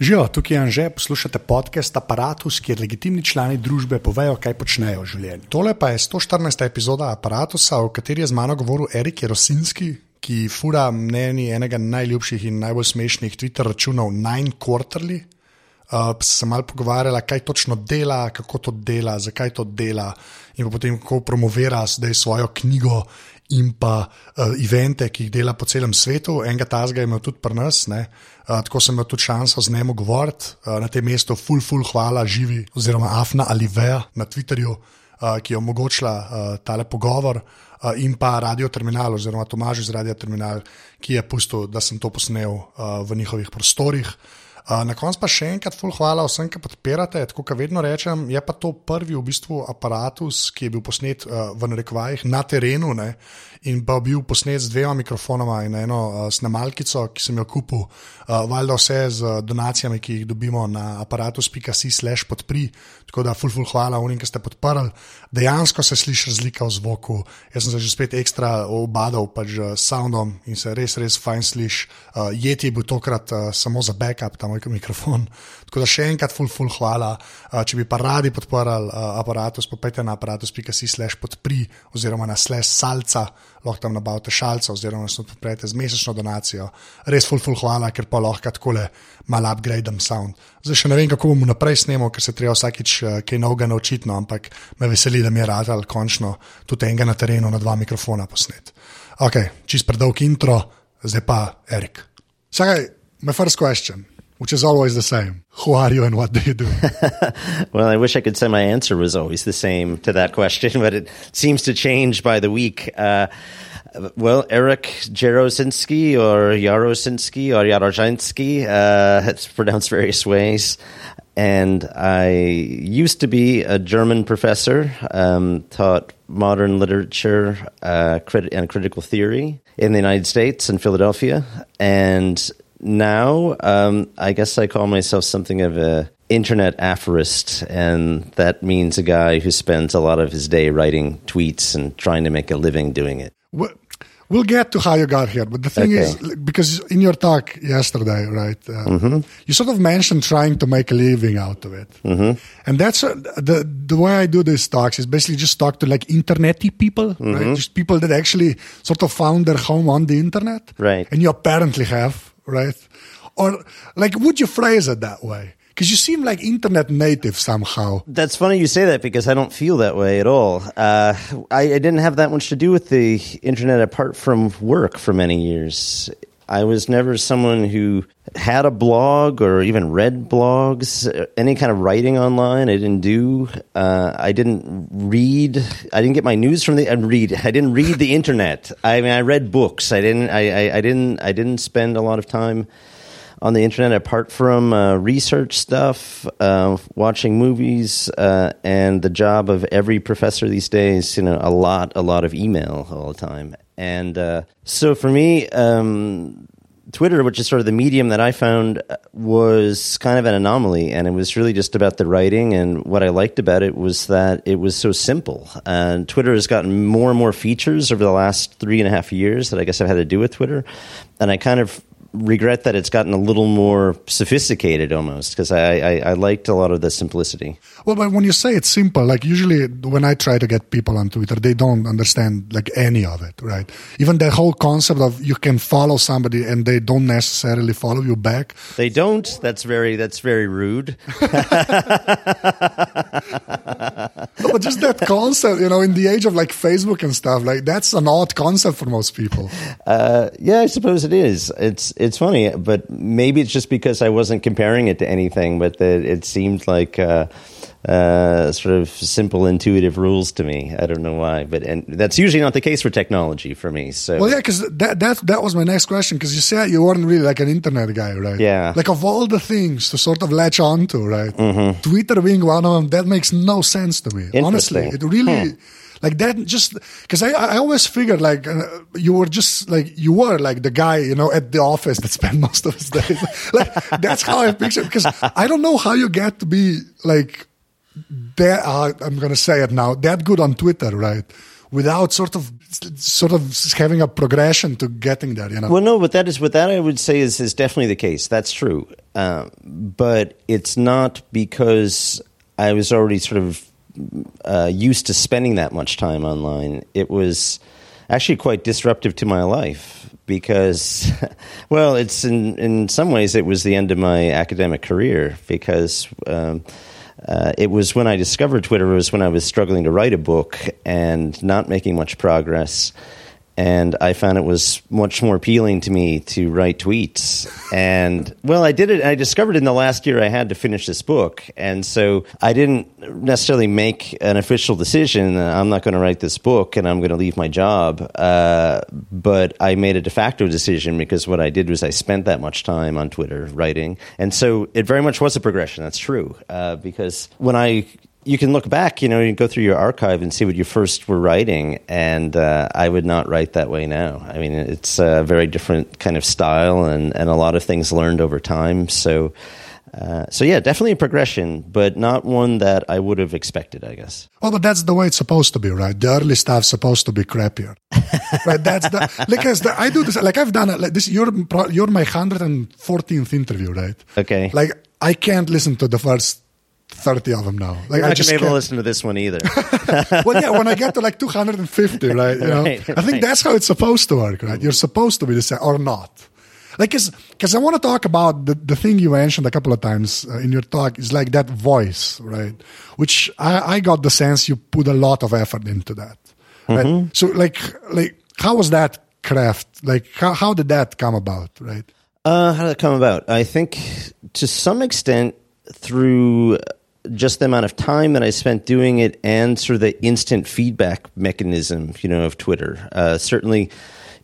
Živijo, tukaj je Anže, poslušate podcast Apparatus, kjer legitimni člani družbe povejo, kaj počnejo v življenju. Tole pa je 114. epizoda Apparatusa, v kateri je z mano govoril Erik Jerosinski, ki fura mnenje enega najljubših in najbolj smešnih Twitter računov Nine Quarterly. Uh, se mal pogovarjala, kaj točno dela, kako to dela, zakaj to dela, in potem kako promovira zdaj svojo knjigo in pa uh, evente, ki jih dela po celem svetu. Enega tazga imel tudi pri nas, uh, tako sem imel tudi šanso z njim govoriti uh, na tem mestu. Full, full, hvala, živi, oziroma Afna ali Veja na Twitterju, uh, ki je omogočila uh, tale pogovor. Uh, in pa Radio Terminal, oziroma Tomaž iz Radio Terminal, ki je pustil, da sem to posnel uh, v njihovih prostorih. Uh, na koncu pa še enkrat, ful, hvala vsem, ki podpirate. Tako kot vedno rečem, je pa to prvi v bistvu aparatus, ki je bil posnet uh, v narekovajih na terenu ne, in pa bil posnet z dvema mikrofonoma in eno uh, snemalkico, ki sem jo kupil, uh, valjda vse z donacijami, ki jih dobimo na aparatus.si/slash podpri. Tako da, ful, ful, hvala vsem, ki ste podprli. Dejansko se sliši razlika v zvoku. Jaz sem se že spet ekstra obadal pač z soundom in se res, res fajn sliši. Uh, Jeti je bil tokrat uh, samo za backup. Tam moj mikrofon. Tako da še enkrat, ful, ful, hvala. Uh, če bi pa radi podporili uh, aparatus, popejte na aparatus.si/slash podpri oziroma na slash salca, lahko tam nabavite šalca oziroma nas podprete z mesečno donacijo. Res ful, ful, hvala, ker pa lahko tako le malo upgradem sound. Zdaj še ne vem, kako bomo naprej snemali, ker se treba vsakič uh, kaj novega naučiti, no, ampak me veseli, da mi je rad ali končno tudi enega na terenu na dva mikrofona posnet. Ok, čist predolg intro, zdaj pa Erik. Sakaj, my first question which is always the same. Who are you and what do you do? well, I wish I could say my answer was always the same to that question, but it seems to change by the week. Uh, well, Eric Jarosinski or Jarosinski or Yarosinski, uh, it's pronounced various ways. And I used to be a German professor, um, taught modern literature uh, crit- and critical theory in the United States in Philadelphia. And now um, I guess I call myself something of a internet aphorist, and that means a guy who spends a lot of his day writing tweets and trying to make a living doing it. We'll get to how you got here, but the thing okay. is, because in your talk yesterday, right, uh, mm-hmm. you sort of mentioned trying to make a living out of it, mm-hmm. and that's uh, the the way I do these talks is basically just talk to like internety people, mm-hmm. right, just people that actually sort of found their home on the internet, right, and you apparently have, right, or like, would you phrase it that way? because you seem like internet native somehow. That's funny you say that because I don't feel that way at all. Uh, I, I, didn't have that much to do with the internet apart from work for many years. I was never someone who had a blog or even read blogs, any kind of writing online. I didn't do. Uh, I didn't read. I didn't get my news from the. I read. I didn't read the internet. I mean, I read books. I didn't. I, I, I didn't. I didn't spend a lot of time on the internet apart from uh, research stuff, uh, watching movies, uh, and the job of every professor these days. You know, a lot, a lot of email all the time, and uh, so for me. Um, Twitter, which is sort of the medium that I found, uh, was kind of an anomaly, and it was really just about the writing. And what I liked about it was that it was so simple. And Twitter has gotten more and more features over the last three and a half years that I guess I've had to do with Twitter. And I kind of regret that it's gotten a little more sophisticated almost because I, I, I, liked a lot of the simplicity. Well, but when you say it's simple, like usually when I try to get people on Twitter, they don't understand like any of it, right? Even the whole concept of you can follow somebody and they don't necessarily follow you back. They don't. That's very that's very rude. no, but just that concept, you know, in the age of like Facebook and stuff, like that's an odd concept for most people. Uh, yeah, I suppose it is. It's it's funny, but maybe it's just because I wasn't comparing it to anything, but that it seemed like uh, uh, sort of simple, intuitive rules to me. I don't know why, but and that's usually not the case for technology for me. So well, yeah, because that that that was my next question because you said you weren't really like an internet guy, right? Yeah. Like of all the things to sort of latch onto, right? Mm-hmm. Twitter being one of them, that makes no sense to me. Honestly, it really. Hmm like that just because I, I always figured like uh, you were just like you were like the guy you know at the office that spent most of his days like that's how i picture because i don't know how you get to be like that uh, i'm gonna say it now that good on twitter right without sort of sort of having a progression to getting there. You know. Well, no, but that is what that I would say is is definitely the case. That's true, uh, but it's not because I was already sort of uh, used to spending that much time online. It was actually quite disruptive to my life because, well, it's in in some ways it was the end of my academic career because. Um, uh, it was when I discovered Twitter. It was when I was struggling to write a book and not making much progress and I found it was much more appealing to me to write tweets. And well, I did it. I discovered in the last year I had to finish this book, and so I didn't necessarily make an official decision. I'm not going to write this book, and I'm going to leave my job. Uh, but I made a de facto decision because what I did was I spent that much time on Twitter writing, and so it very much was a progression. That's true uh, because when I you can look back, you know, you go through your archive and see what you first were writing, and uh, I would not write that way now. I mean, it's a very different kind of style, and, and a lot of things learned over time. So, uh, so yeah, definitely a progression, but not one that I would have expected, I guess. Well, but that's the way it's supposed to be, right? The early stuff's supposed to be crappier, right? That's the because the, I do this. Like I've done it. Like this, you're you're my hundred and fourteenth interview, right? Okay. Like I can't listen to the first 30 of them now. Like, You're I just able to listen to this one either. well, yeah, when I get to like 250, right? You know, right, I think right. that's how it's supposed to work, right? You're supposed to be the same or not. Like, because I want to talk about the, the thing you mentioned a couple of times uh, in your talk is like that voice, right? Which I, I got the sense you put a lot of effort into that. Right? Mm-hmm. So, like, like, how was that craft? Like, how, how did that come about, right? Uh, how did it come about? I think to some extent through just the amount of time that I spent doing it and sort of the instant feedback mechanism, you know, of Twitter. Uh, certainly,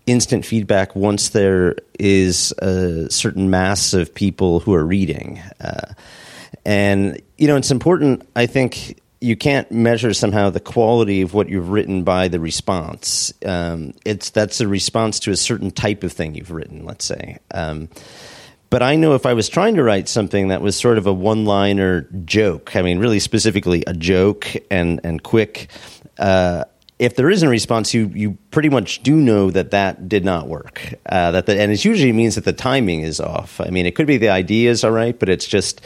instant feedback once there is a certain mass of people who are reading. Uh, and, you know, it's important, I think. You can't measure somehow the quality of what you've written by the response. Um, it's that's a response to a certain type of thing you've written. Let's say, um, but I know if I was trying to write something that was sort of a one liner joke, I mean, really specifically a joke and, and quick, uh, if there isn't a response, you, you pretty much do know that that did not work. Uh, that the, and it usually means that the timing is off. I mean, it could be the ideas all right, but it's just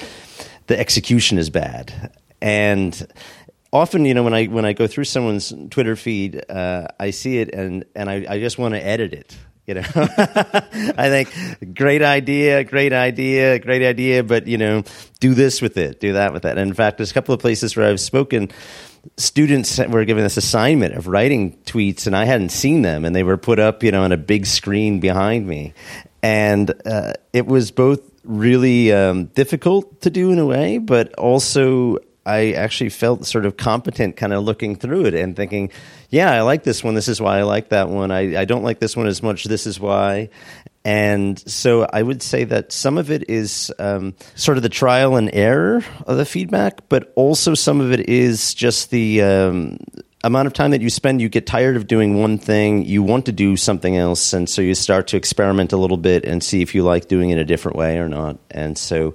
the execution is bad. And often, you know, when I when I go through someone's Twitter feed, uh, I see it and and I, I just want to edit it. You know, I think great idea, great idea, great idea, but you know, do this with it, do that with it. And in fact, there's a couple of places where I've spoken. Students were given this assignment of writing tweets, and I hadn't seen them, and they were put up, you know, on a big screen behind me, and uh, it was both really um, difficult to do in a way, but also I actually felt sort of competent kind of looking through it and thinking, yeah, I like this one. This is why I like that one. I, I don't like this one as much. This is why. And so I would say that some of it is um, sort of the trial and error of the feedback, but also some of it is just the um, amount of time that you spend. You get tired of doing one thing, you want to do something else, and so you start to experiment a little bit and see if you like doing it a different way or not. And so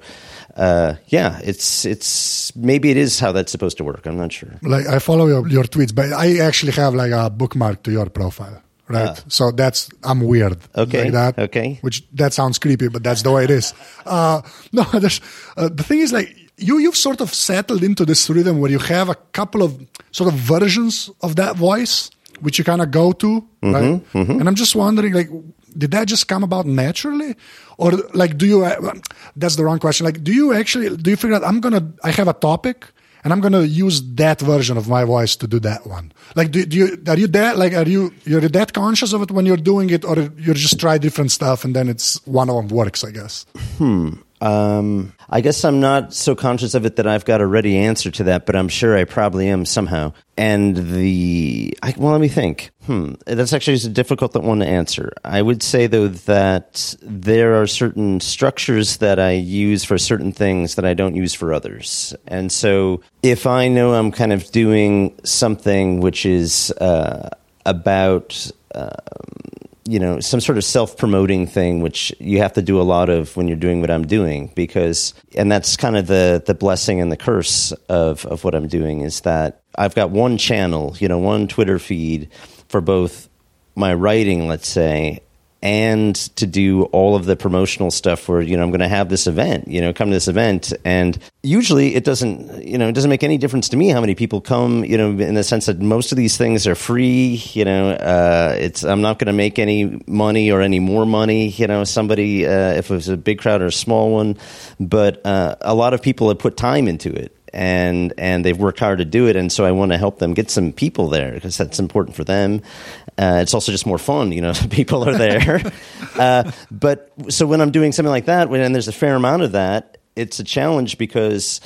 uh, yeah, it's it's maybe it is how that's supposed to work. I'm not sure. Like I follow your, your tweets, but I actually have like a bookmark to your profile, right? Uh, so that's I'm weird. Okay. Like that. Okay. Which that sounds creepy, but that's the way it is. Uh, no, there's uh, the thing is like you you've sort of settled into this rhythm where you have a couple of sort of versions of that voice which you kind of go to, mm-hmm, right? Mm-hmm. And I'm just wondering, like, did that just come about naturally? Or like do you uh, that's the wrong question. Like do you actually do you figure out i'm gonna i have a topic and i'm gonna use that version of my voice to do that one? Like do, do you are you that like are you you're that conscious of it when you're doing it or you just try different stuff and then it's one of them works i guess? Hmm um, I guess I'm not so conscious of it that I've got a ready answer to that, but I'm sure I probably am somehow. And the I, well, let me think. Hmm, that's actually a difficult one to answer. I would say though that there are certain structures that I use for certain things that I don't use for others. And so, if I know I'm kind of doing something which is uh, about um, you know some sort of self-promoting thing which you have to do a lot of when you're doing what I'm doing because and that's kind of the the blessing and the curse of of what I'm doing is that I've got one channel you know one Twitter feed for both my writing let's say and to do all of the promotional stuff where you know I'm going to have this event, you know, come to this event, and usually it doesn't, you know, it doesn't make any difference to me how many people come, you know, in the sense that most of these things are free, you know, uh, it's I'm not going to make any money or any more money, you know, somebody uh, if it was a big crowd or a small one, but uh, a lot of people have put time into it and and they've worked hard to do it. And so I want to help them get some people there because that's important for them uh, it's also just more fun you know people are there uh, but so when I'm doing something like that when there's a fair amount of that it's a challenge because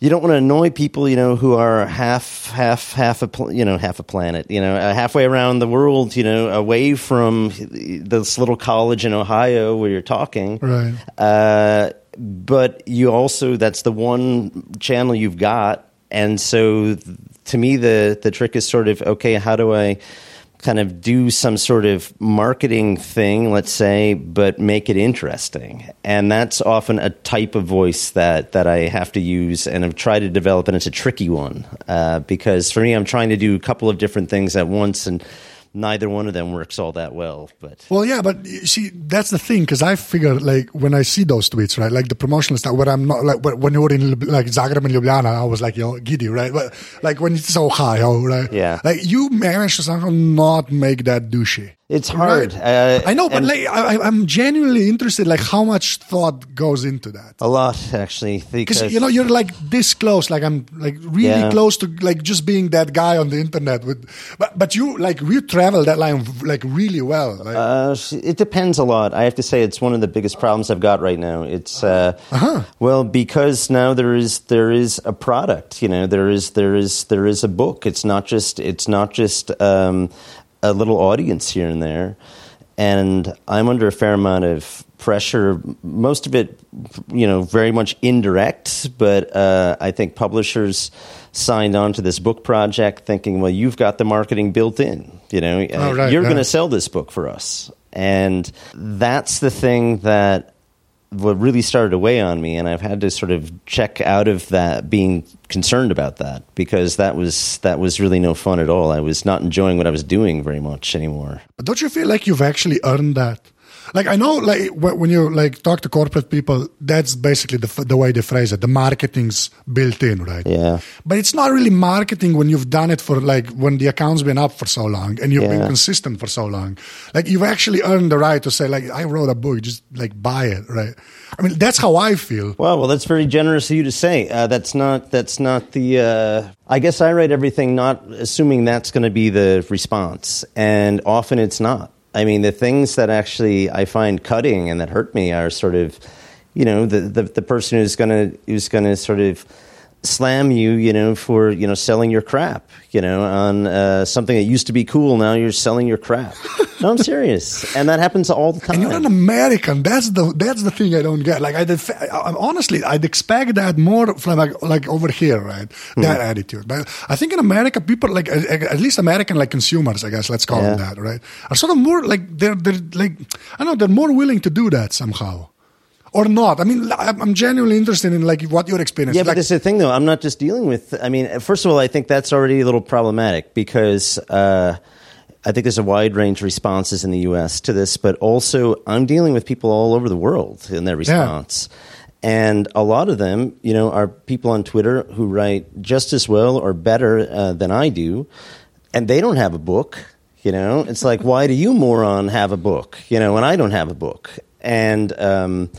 you don't want to annoy people, you know, who are half, half, half a, pl- you know, half a planet, you know, uh, halfway around the world, you know, away from this little college in Ohio where you're talking. Right. Uh, but you also that's the one channel you've got and so to me the the trick is sort of okay how do i kind of do some sort of marketing thing let's say but make it interesting. And that's often a type of voice that that i have to use and i've tried to develop and it's a tricky one uh, because for me i'm trying to do a couple of different things at once and neither one of them works all that well. But well, yeah, but see, that's the thing because I figure like when I see those tweets, right, like the promotional stuff, where I'm not like when you were in like Zagreb and Ljubljana, I was like yo giddy, right? But like when it's Ohio, right? Yeah, like you managed to somehow not make that douchey. It's hard. Right? Uh, I know, but like, I, am genuinely interested. Like, how much thought goes into that? A lot, actually. Because you know, you're like this close. Like, I'm like really yeah. close to like just being that guy on the internet. With, but but you like you travel that line like really well. Like, uh, it depends a lot. I have to say, it's one of the biggest problems I've got right now. It's uh, uh-huh. well because now there is there is a product. You know, there is there is there is a book. It's not just it's not just um, a little audience here and there. And I'm under a fair amount of pressure, most of it, you know, very much indirect, but uh, I think publishers signed on to this book project thinking, well, you've got the marketing built in. You know, oh, right, you're going to sell this book for us. And that's the thing that what really started to weigh on me, and I've had to sort of check out of that being concerned about that because that was that was really no fun at all. I was not enjoying what I was doing very much anymore. But don't you feel like you've actually earned that? Like I know, like when you like talk to corporate people, that's basically the the way they phrase it. The marketing's built in, right? Yeah. But it's not really marketing when you've done it for like when the account's been up for so long and you've yeah. been consistent for so long. Like you've actually earned the right to say, like, I wrote a book, just like buy it, right? I mean, that's how I feel. Well, well, that's very generous of you to say. Uh, that's not that's not the. Uh, I guess I write everything not assuming that's going to be the response, and often it's not. I mean, the things that actually I find cutting and that hurt me are sort of, you know, the the, the person who's gonna who's gonna sort of slam you, you know, for you know selling your crap, you know, on uh, something that used to be cool. Now you're selling your crap. no, I'm serious, and that happens all the time. And you're an American. That's the that's the thing I don't get. Like I did, I, honestly, I'd expect that more from like, like over here, right? Hmm. That attitude. But I think in America, people like at least American like consumers, I guess let's call yeah. them that, right? Are sort of more like they're they're like I don't know they're more willing to do that somehow or not? I mean, I'm genuinely interested in like what your experience. Yeah, like, but is the thing, though. I'm not just dealing with. I mean, first of all, I think that's already a little problematic because uh, I think there's a wide range of responses in the U.S. to this, but also I'm dealing with people all over the world in their response. Yeah. And a lot of them, you know, are people on Twitter who write just as well or better uh, than I do, and they don't have a book. You know, it's like, why do you, moron, have a book? You know, and I don't have a book. And um,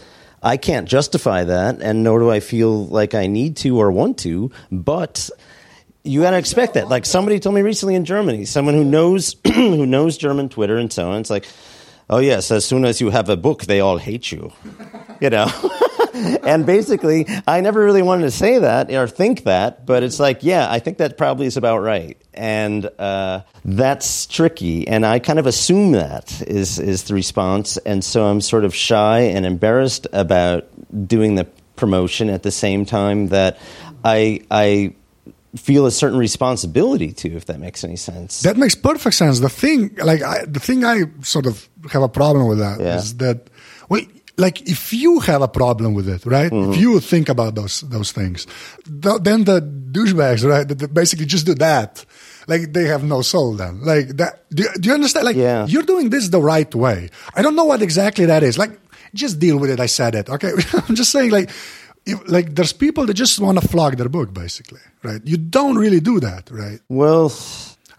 I can't justify that, and nor do I feel like I need to or want to, but you got to expect that. Like somebody told me recently in Germany, someone who knows who knows German Twitter and so on. It's like, oh yes, as soon as you have a book, they all hate you. You know. and basically, I never really wanted to say that or think that, but it's like, yeah, I think that probably is about right, and uh, that's tricky. And I kind of assume that is is the response, and so I'm sort of shy and embarrassed about doing the promotion at the same time that I I feel a certain responsibility to, if that makes any sense. That makes perfect sense. The thing, like, I, the thing I sort of have a problem with that Yeah. is that, well, like, if you have a problem with it, right? Mm-hmm. If you think about those those things, th- then the douchebags, right? Basically just do that. Like they have no soul. Then, like that. Do, you- do you understand? Like, Yeah. you're doing this the right way. I don't know what exactly that is. Like, just deal with it. I said it. Okay. I'm just saying, like. If, like there's people that just want to flog their book basically right you don't really do that right well,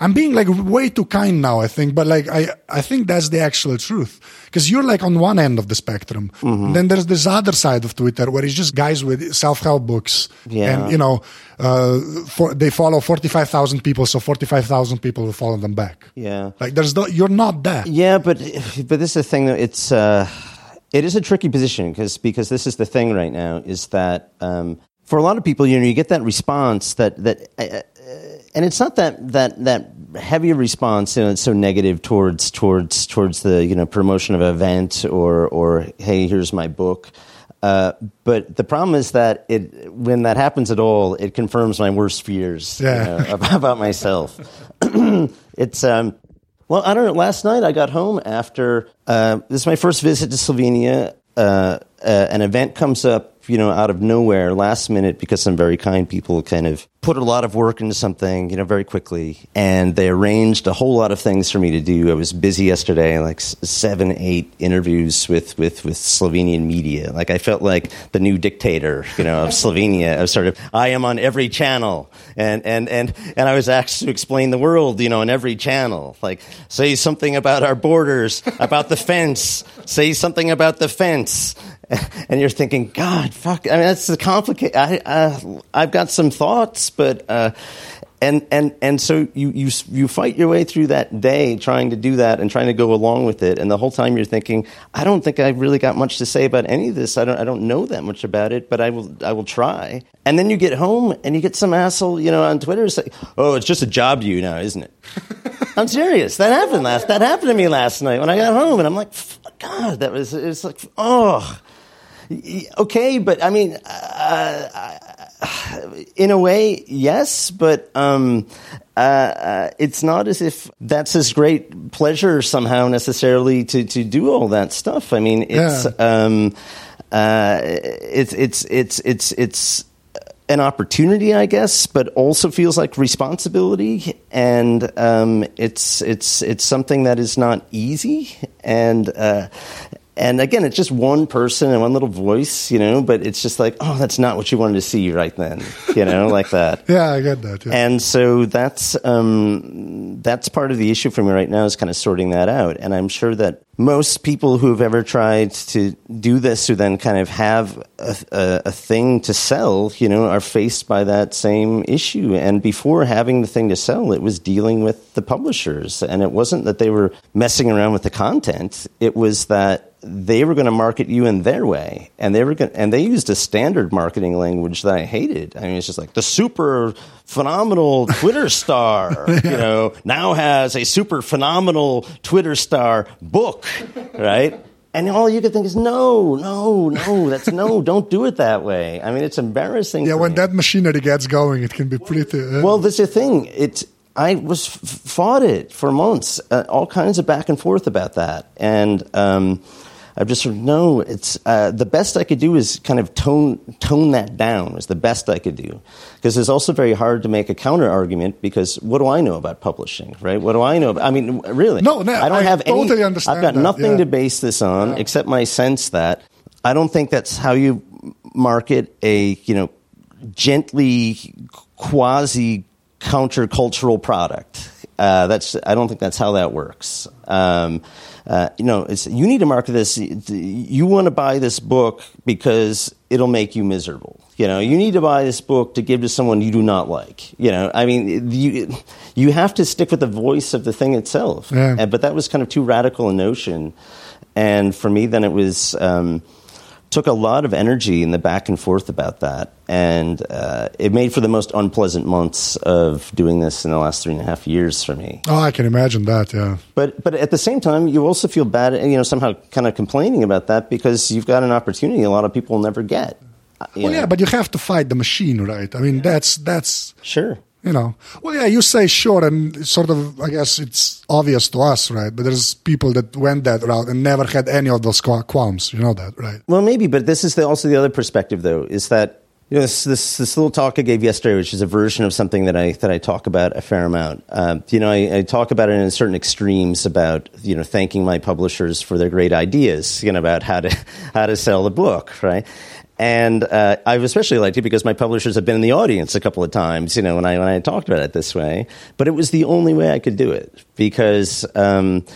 I'm being like way too kind now, I think, but like I, I think that's the actual truth. Because you're like on one end of the spectrum. Mm-hmm. Then there's this other side of Twitter where it's just guys with self-help books. Yeah. And, you know, uh, for, they follow 45,000 people, so 45,000 people will follow them back. yeah. Like there's no, you're not that. Yeah, but but this is the thing that It's uh, it is a tricky position because because this is the thing right now is that um, for a lot of people, you know, you get that response that that. Uh, and it's not that that that heavy response, you know, it's so negative towards towards towards the you know promotion of an event or or hey, here's my book. Uh, but the problem is that it when that happens at all, it confirms my worst fears you know, about, about myself. it's um, well, I don't know. Last night I got home after uh, this is my first visit to Slovenia. Uh, uh, an event comes up, you know, out of nowhere, last minute, because some very kind people kind of put a lot of work into something, you know, very quickly, and they arranged a whole lot of things for me to do. I was busy yesterday, like seven, eight interviews with with with Slovenian media. Like I felt like the new dictator, you know, of Slovenia. I was sort of, I am on every channel, and and and and I was asked to explain the world, you know, on every channel. Like say something about our borders, about the fence. Say something about the fence. And you're thinking, God, fuck. I mean, that's the complicated. I, uh, I've got some thoughts, but uh, and and and so you you you fight your way through that day trying to do that and trying to go along with it, and the whole time you're thinking, I don't think I've really got much to say about any of this. I don't I don't know that much about it, but I will I will try. And then you get home and you get some asshole, you know, on Twitter say, "Oh, it's just a job to you now, isn't it?" I'm serious. That happened last. That happened to me last night when I got home, and I'm like, God, that was. It's like, oh, okay, but I mean, uh, in a way, yes, but um, uh, uh, it's not as if that's his great pleasure somehow necessarily to to do all that stuff. I mean, it's Yeah. um, uh, it's it's it's it's it's an opportunity, I guess, but also feels like responsibility, and um, it's it's it's something that is not easy, and uh, and again, it's just one person and one little voice, you know, but it's just like, oh, that's not what you wanted to see right then, you know, like that. Yeah, I get that. Yeah. And so that's um, that's part of the issue for me right now is kind of sorting that out. And I'm sure that most people who have ever tried to do this, who then kind of have a, a, a thing to sell, you know, are faced by that same issue. And before having the thing to sell, it was dealing with the publishers, and it wasn't that they were messing around with the content. It was that they were going to market you in their way, and they were going, and they used a standard marketing language that I hated. I mean, it's just like the super phenomenal Twitter star, you know, now has a super phenomenal Twitter star book, right? And all you could think is, no, no, no, that's no, don't do it that way. I mean, it's embarrassing. yeah, when me. that machinery gets going, it can be pretty. Uh, Well, this is the thing. It's I was fought it for months, uh, all kinds of back and forth about that, and um, I've just sort of no. It's uh, the best I could do is kind of tone tone that down. Was the best I could do because it's also very hard to make a counter argument because what do I know about publishing, right? What do I know? About, I mean, really, No, no, I don't I have any. totally understand I've got that, nothing yeah. to base this on except my sense that I don't think that's how you market a you know gently quasi countercultural product. Uh, that's I don't think that's how that works. Um, uh, you know, it's, you need to market this. You want to buy this book because it'll make you miserable. You know, you need to buy this book to give to someone you do not like. You know, I mean, you you have to stick with the voice of the thing itself. Yeah. But that was kind of too radical a notion, and for me, then it was. Um, took a lot of energy in the back and forth about that, and uh, it made for the most unpleasant months of doing this in the last three and a half years for me. oh, I can imagine that. Yeah. But but at the same time, you also feel bad, you know, somehow kind of complaining about that because you've got an opportunity a lot of people will never get. Well, know. yeah, but you have to fight the machine, right? I mean, that's that's sure. You know. Well, yeah, you say sure, and sort of I guess it's obvious to us, right? But there's people that went that route and never had any of those qualms. You know that, right? Well, maybe, but this is the, also the other perspective, though, is that you know this, this this little talk I gave yesterday, which is a version of something that I that I talk about a fair amount. Um, you know, I, I talk about it in certain extremes about you know thanking my publishers for their great ideas, you know, about how to how to sell the book, right? And uh, I've especially liked it because my publishers have been in the audience a couple of times, you know, when I when I talked about it this way. But it was the only way I could do it because um,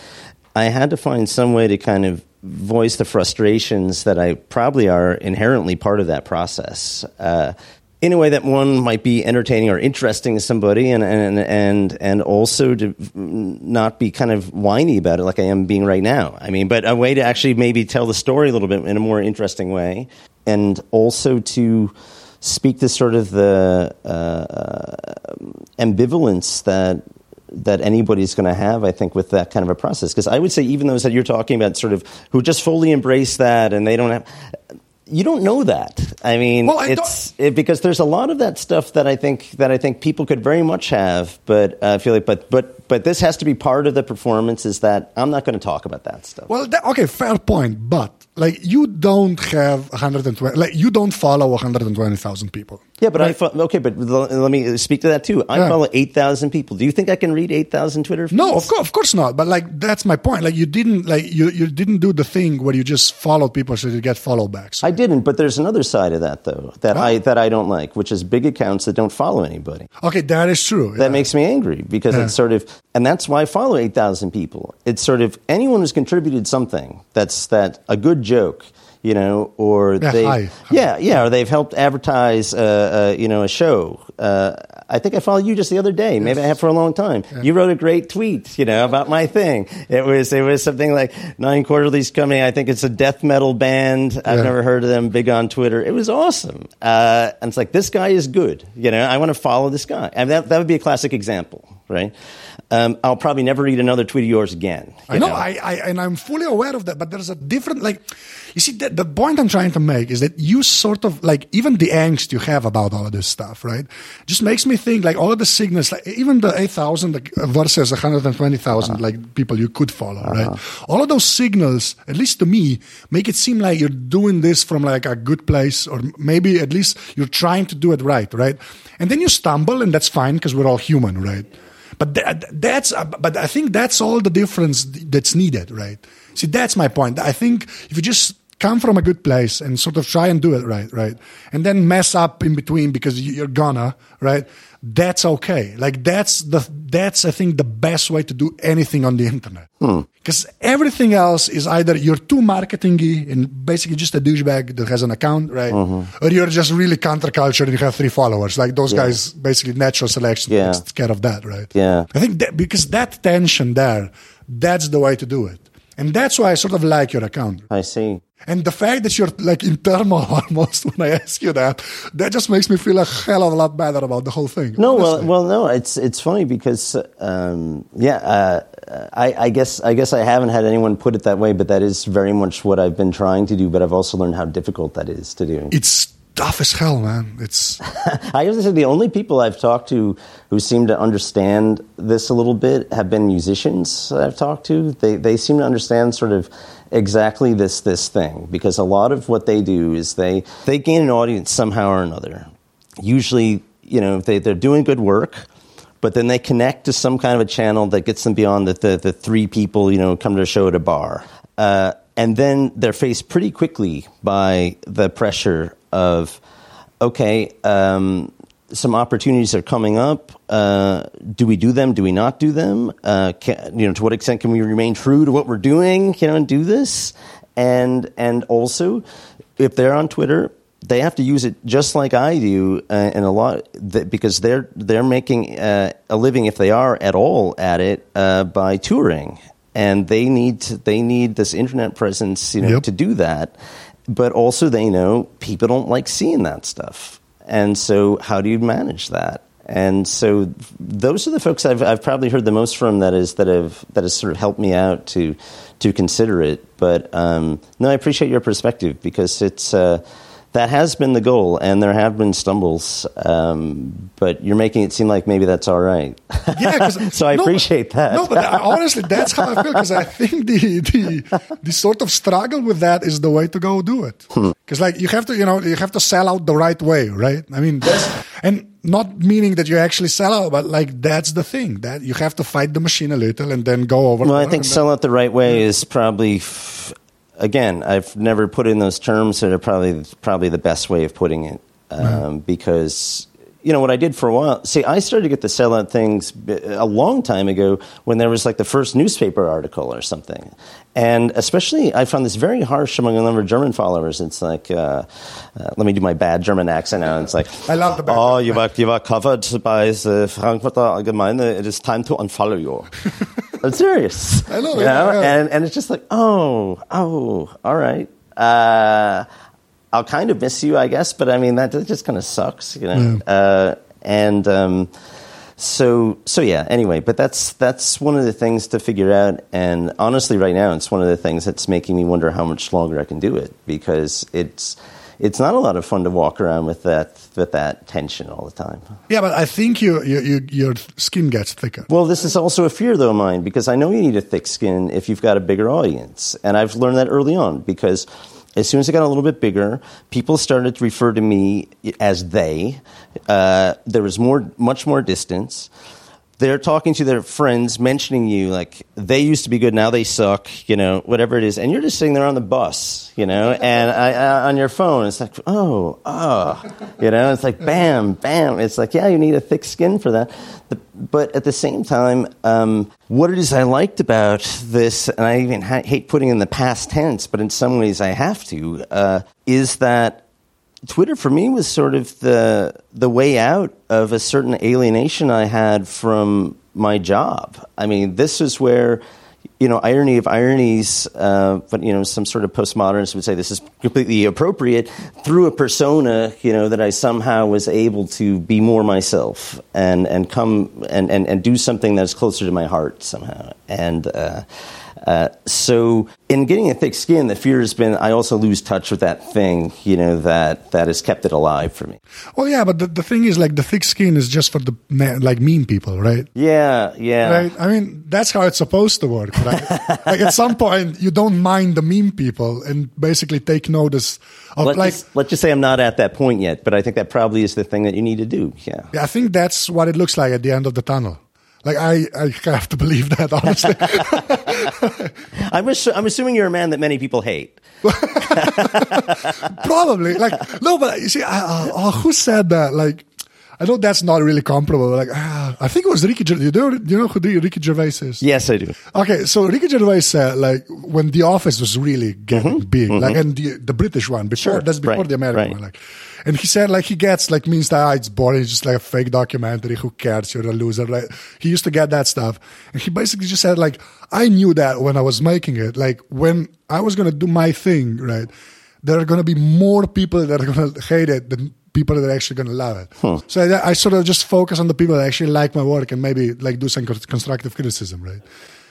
I had to find some way to kind of voice the frustrations that I probably are inherently part of that process. Uh, in a way that one might be entertaining or interesting to somebody, and and and and also to not be kind of whiny about it like I am being right now. I mean, but a way to actually maybe tell the story a little bit in a more interesting way, and also to speak to sort of the uh, ambivalence that that anybody's going to have, I think, with that kind of a process. Because I would say, even those that you're talking about, sort of who just fully embrace that and they don't have, you don't know that. I mean, Well, I it's it, because there's a lot of that stuff that I think that I think people could very much have, but uh, feel like, but but but this has to be part of the performance. Is that I'm not going to talk about that stuff. Well, that, okay, fair point. But like, you don't have 120, like, you don't follow 120,000 people. Yeah, but I fo- okay, but let me speak to that too. I Yeah. follow eight thousand people. Do you think I can read eight thousand Twitter? Feeds? No, of course, of course not. But like, that's my point. Like, you didn't like you you didn't do the thing where you just followed people so you get follow backs. I didn't, but there's another side of that though that I that I don't like, which is big accounts that don't follow anybody. Okay, that is true. That yeah. makes me angry because Yeah. it's sort of, and that's why I follow eight thousand people. It's sort of anyone who's contributed something that's that a good joke, you know, or Yeah, they, hi. yeah, yeah, or they've helped advertise, uh, uh, you know, a show. Uh, I think I followed you just the other day. Maybe I have for a long time. You wrote a great tweet, you know, about my thing. It was it was something like Nein Quarterly's coming. I think it's a death metal band. I've Yeah. never heard of them. Big on Twitter. It was awesome. Uh, and it's like this guy is good. You know, I want to follow this guy. And that that would be a classic example, right? Um, I'll probably never read another tweet of yours again. I you know, I, I, and I'm fully aware of that, but there's a different, like, you see, the, the point I'm trying to make is that you sort of, like, even the angst you have about all of this stuff, right, just makes me think, like, all of the signals, like, even the 8,000 like, versus 120,000, Uh-huh. like, people you could follow, right? All of those signals, at least to me, make it seem like you're doing this from, like, a good place, or maybe at least you're trying to do it right, right? And then you stumble, and that's fine because we're all human, right? But that, that's, but I think that's all the difference that's needed, right? See, that's my point. I think if you just come from a good place and sort of try and do it right, right, and then mess up in between because you- you're gonna, right? That's okay. Like that's the that's I think the best way to do anything on the internet. Hmm. Because everything else is either you're too marketingy and basically just a douchebag that has an account, right? Mm-hmm. Or you're just really counterculture and you have three followers. Like those guys, basically natural selection Yeah. takes care of that, right? Yeah. I think that because that tension there, that's the way to do it. And that's why I sort of like your account. I see. And the fact that you're like in turmoil almost when I ask you that, that just makes me feel a hell of a lot better about the whole thing. No, well, well, no. It's it's funny because um, yeah, uh, I, I guess I guess I haven't had anyone put it that way, but that is very much what I've been trying to do. But I've also learned how difficult that is to do. it's tough as hell, man. It's I say the only people I've talked to who seem to understand this a little bit have been musicians I've talked to. They they seem to understand sort of exactly this this thing because a lot of what they do is they they gain an audience somehow or another. Usually, you know, they they're doing good work. But then they connect to some kind of a channel that gets them beyond the, the, the three people, you know, come to a show at a bar. Uh, and then they're faced pretty quickly by the pressure of, okay, um, some opportunities are coming up. Uh, do we do them? Do we not do them? Uh, can, you know, to what extent can we remain true to what we're doing? You know, and do this. And and also, if they're on Twitter, they have to use it just like I do, uh, and a lot th- because they're they're making uh, a living if they are at all at it uh, by touring, and they need to, they need this internet presence, you know, Yep. to do that. But also, they know people don't like seeing that stuff, and so how do you manage that? And so, those are the folks I've, I've probably heard the most from. That is that have that has sort of helped me out to to consider it. But um, no, I appreciate your perspective because it's uh, that has been the goal, and there have been stumbles. Um, but you're making it seem like maybe that's all right. Yeah, so I no, appreciate that. No, but honestly, that's how I feel because I think the, the the sort of struggle with that is the way to go do it. Because Hmm. like you have to, you know, you have to sell out the right way, right? I mean, and not meaning that you actually sell out, but like that's the thing that you have to fight the machine a little and then go over. Well, I think sell it the right way is probably. F- again, I've never put in those terms that are probably probably the best way of putting it um, because you know what I did for a while. See, I started to get the sellout things a long time ago when there was like the first newspaper article or something, and especially I found this very harsh among a number of German followers. It's like, uh, uh, let me do my bad German accent now. It's like, I love the bad Oh, you were you were covered by the Frankfurter Allgemeine. It is time to unfollow you. I'm serious. I know, You yeah, yeah. And and it's just like, oh, oh, all right. Uh, I'll kind of miss you, I guess, but I mean that, just kind of sucks, you know. Uh, and um, so so yeah. Anyway, but that's that's one of the things to figure out. And honestly, right now, it's one of the things that's making me wonder how much longer I can do it because it's it's not a lot of fun to walk around with that with that tension all the time. Yeah, but I think you, you, you your skin gets thicker. Well, this is also a fear, though, of mine, because I know you need a thick skin if you've got a bigger audience. And I've learned that early on because as soon as I got a little bit bigger, people started to refer to me as they. Uh, there was more, much more distance. They're talking to their friends, mentioning you like they used to be good, now they suck, you know, whatever it is, and you're just sitting there on the bus, you know, and I, I, on your phone, it's like, oh, oh, you know, it's like bam, bam. It's like, yeah, you need a thick skin for that. But at the same time, um, what it is I liked about this, and I even ha- hate putting in the past tense, but in some ways I have to, uh, is that Twitter for me was sort of the the way out of a certain alienation I had from my job. I mean, this is where you know irony of ironies, uh, but you know some sort of postmodernists would say this is completely appropriate through a persona. You know that I somehow was able to be more myself and and come and and, and do something that's closer to my heart somehow and. Uh, uh, so, in getting a thick skin, the fear has been I also lose touch with that thing, you know, that that has kept it alive for me. Well, yeah, but the, the thing is, like, the thick skin is just for the like mean people, right? Yeah, yeah. Right. I mean, that's how it's supposed to work, right? like at some point, you don't mind the mean people and basically take notice of Let's, like. just, let's just say I'm not at that point yet, but I think that probably is the thing that you need to do. Yeah. I think that's what it looks like at the end of the tunnel. Like I, I have to believe that honestly. I'm, assu- I'm assuming you're a man that many people hate. Probably. Like no, but you see, I, oh, who said that? Like. I know that's not really comparable. Like, ah, I think it was Ricky. You know, you know who Ricky Gervais is? Yes, I do. Okay, so Ricky Gervais said like when The Office was really getting big, like and the the British one before Mm-hmm. Sure, that's before right, the American right. one, like, and he said like he gets like means that ah, it's boring, it's just like a fake documentary. Who cares? You're a loser, right? He used to get that stuff, and he basically just said like I knew that when I was making it, like when I was gonna do my thing, right? There are gonna be more people that are gonna hate it than people that are actually going to love it. So I, I sort of just focus on the people that actually like my work and maybe like do some constructive criticism, right?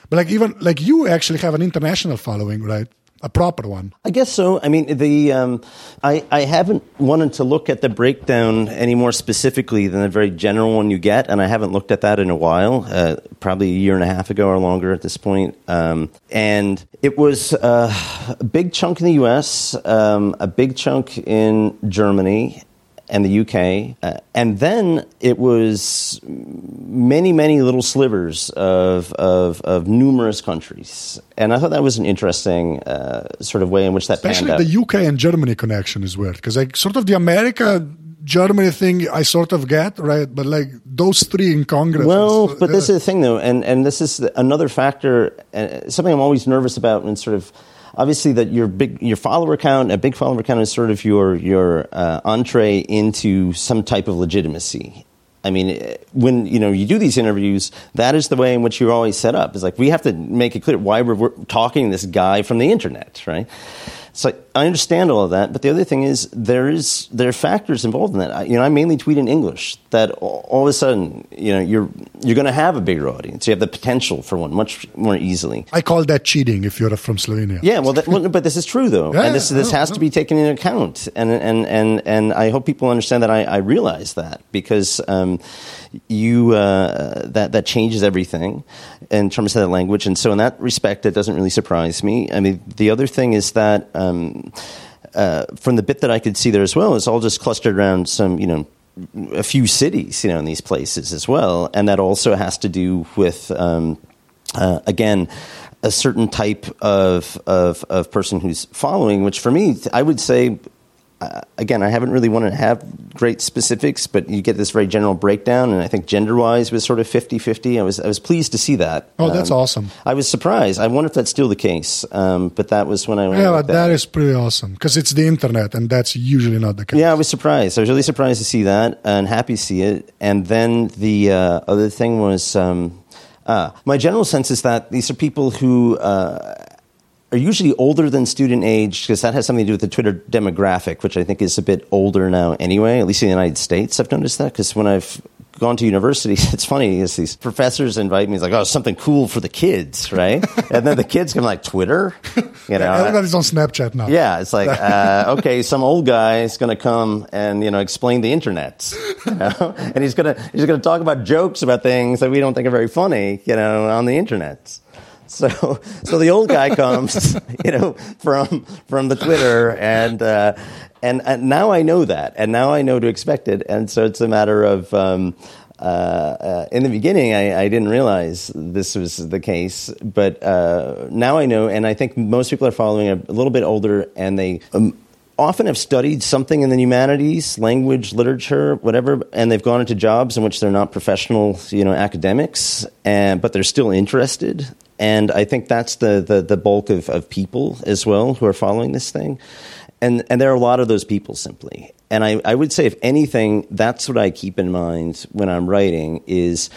But like even like you actually have an international following, right? A proper one. I guess so. I mean, the um, I, I haven't wanted to look at the breakdown any more specifically than the very general one you get, and I haven't looked at that in a while, uh, probably a year and a half ago or longer at this point. Um, and it was uh, a big chunk in the U.S., um, a big chunk in Germany, and the UK, uh, and then it was many, many little slivers of, of, of numerous countries, and I thought that was an interesting uh, sort of way in which that Especially panned out. the UK and Germany connection is weird because like sort of the America Germany thing I sort of get right, but like those three in Congress. Well, but this is the thing, though, and, and this is another factor, uh, something I'm always nervous about, and sort of obviously that your big your follower count, a big follower count, is sort of your your uh, entree into some type of legitimacy. I mean, when you know you do these interviews, that is the way in which you're always set up. It's like we have to make it clear why we're, we're talking this guy from the internet, right? It's like I understand all of that. But the other thing is there is there are factors involved in that. I, you know, I mainly tweet in English. That all, all of a sudden, you know, you're you're going to have a bigger audience. You have the potential for one much more easily. I call that cheating if you're from Slovenia. Yeah, well, that, well but this is true though, Yeah, and this this no, has no. to be taken into account, and and and and I hope people understand that I, I realize that because um, you uh, that that changes everything in terms of that language, and so in that respect, it doesn't really surprise me. I mean, the other thing is that. Um, uh, from the bit that I could see there as well, it's all just clustered around some, you know, a few cities, you know, in these places as well, and that also has to do with, um, uh, again, a certain type of, of of person who's following. Which for me, I would say, uh, again, I haven't really wanted to have great specifics, but you get this very general breakdown, and I think gender wise was sort of 50-50. I was I was pleased to see that. Oh, that's Um, awesome. I was surprised. I wonder if that's still the case, um, but that was when I went. Yeah, but that is pretty awesome because it's the internet, and that's usually not the case. Yeah, I was surprised. I was really surprised to see that and happy to see it. And then the uh, other thing was um, uh, my general sense is that these are people who uh, are usually older than student age because that has something to do with the Twitter demographic, which I think is a bit older now anyway, at least in the United States. I've noticed that because when I've gone to universities, it's funny is these professors invite me, it's like, oh, something cool for the kids, right? and then the kids come like, Twitter? You know, Everybody's on Snapchat now. yeah, it's like uh, okay, some old guy is going to come and you know explain the internet, you know? and he's gonna he's gonna talk about jokes about things that we don't think are very funny, you know, on the internet. So so the old guy comes, you know, from from the Twitter and. Uh, and, and now I know that, and now I know to expect it, and so it's a matter of um, uh, uh, in the beginning, I, I didn't realize this was the case, but uh, now I know, and I think most people are following a, a little bit older, and they um, often have studied something in the humanities, language, literature, whatever, and they've gone into jobs in which they're not professional, you know, academics, and but they're still interested. And I think that's the, the, the bulk of, of people as well who are following this thing. And, and there are a lot of those people simply. And I, I would say, if anything, that's what I keep in mind when I'm writing is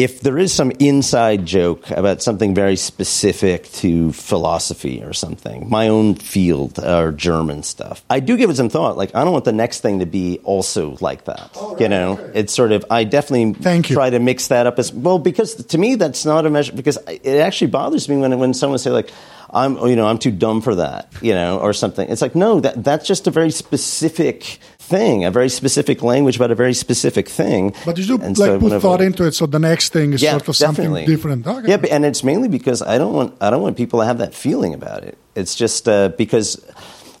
if there is some inside joke about something very specific to philosophy or something, my own field or German stuff, I do give it some thought. Like, I don't want the next thing to be also like that. Oh, you know, it's sort of, I definitely Thank you. try to mix that up as well because to me, that's not a measure, because it actually bothers me when, when someone say, like, I'm, you know, I'm too dumb for that, you know, or something. It's like, no, that, that's just a very specific thing, a very specific language about a very specific thing. But you do And like so put whenever- thought into it, so the next thing is yeah, sort of something definitely. different. Okay. Yeah, but- and it's mainly because I don't want I don't want people to have that feeling about it. It's just uh, because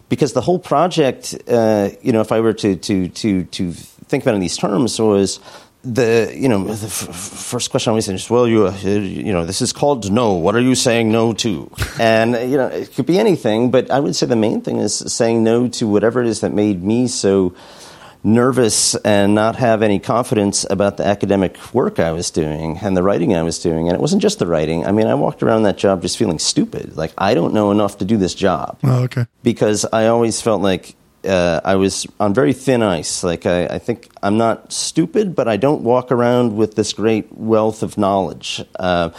because the whole project, uh, you know, if I were to to to to think about it in these terms, was the you know the f- first question I always is well you uh, you know this is called no what are you saying no to and you know it could be anything but I would say the main thing is saying no to whatever it is that made me so nervous and not have any confidence about the academic work I was doing and the writing I was doing. And it wasn't just the writing. I mean, I walked around that job just feeling stupid. Like, I don't know enough to do this job. Oh, okay. Because I always felt like uh, I was on very thin ice. Like, I, I think I'm not stupid, but I don't walk around with this great wealth of knowledge. Uh,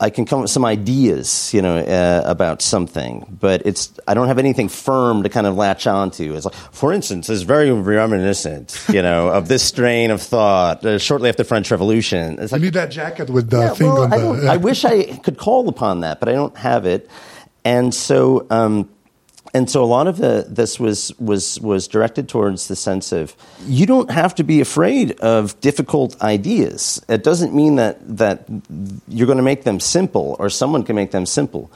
I can come up with some ideas, you know, uh, about something, but it's I don't have anything firm to kind of latch onto. It's like, for instance, it's very reminiscent, you know, of this strain of thought uh, shortly after the French Revolution. It's I like, need that jacket with the yeah, thing well, on I, the. I wish I could call upon that, but I don't have it, and so. Um, and so a lot of the, this was, was, was directed towards the sense of you don't have to be afraid of difficult ideas. It doesn't mean that, that you're going to make them simple or someone can make them simple.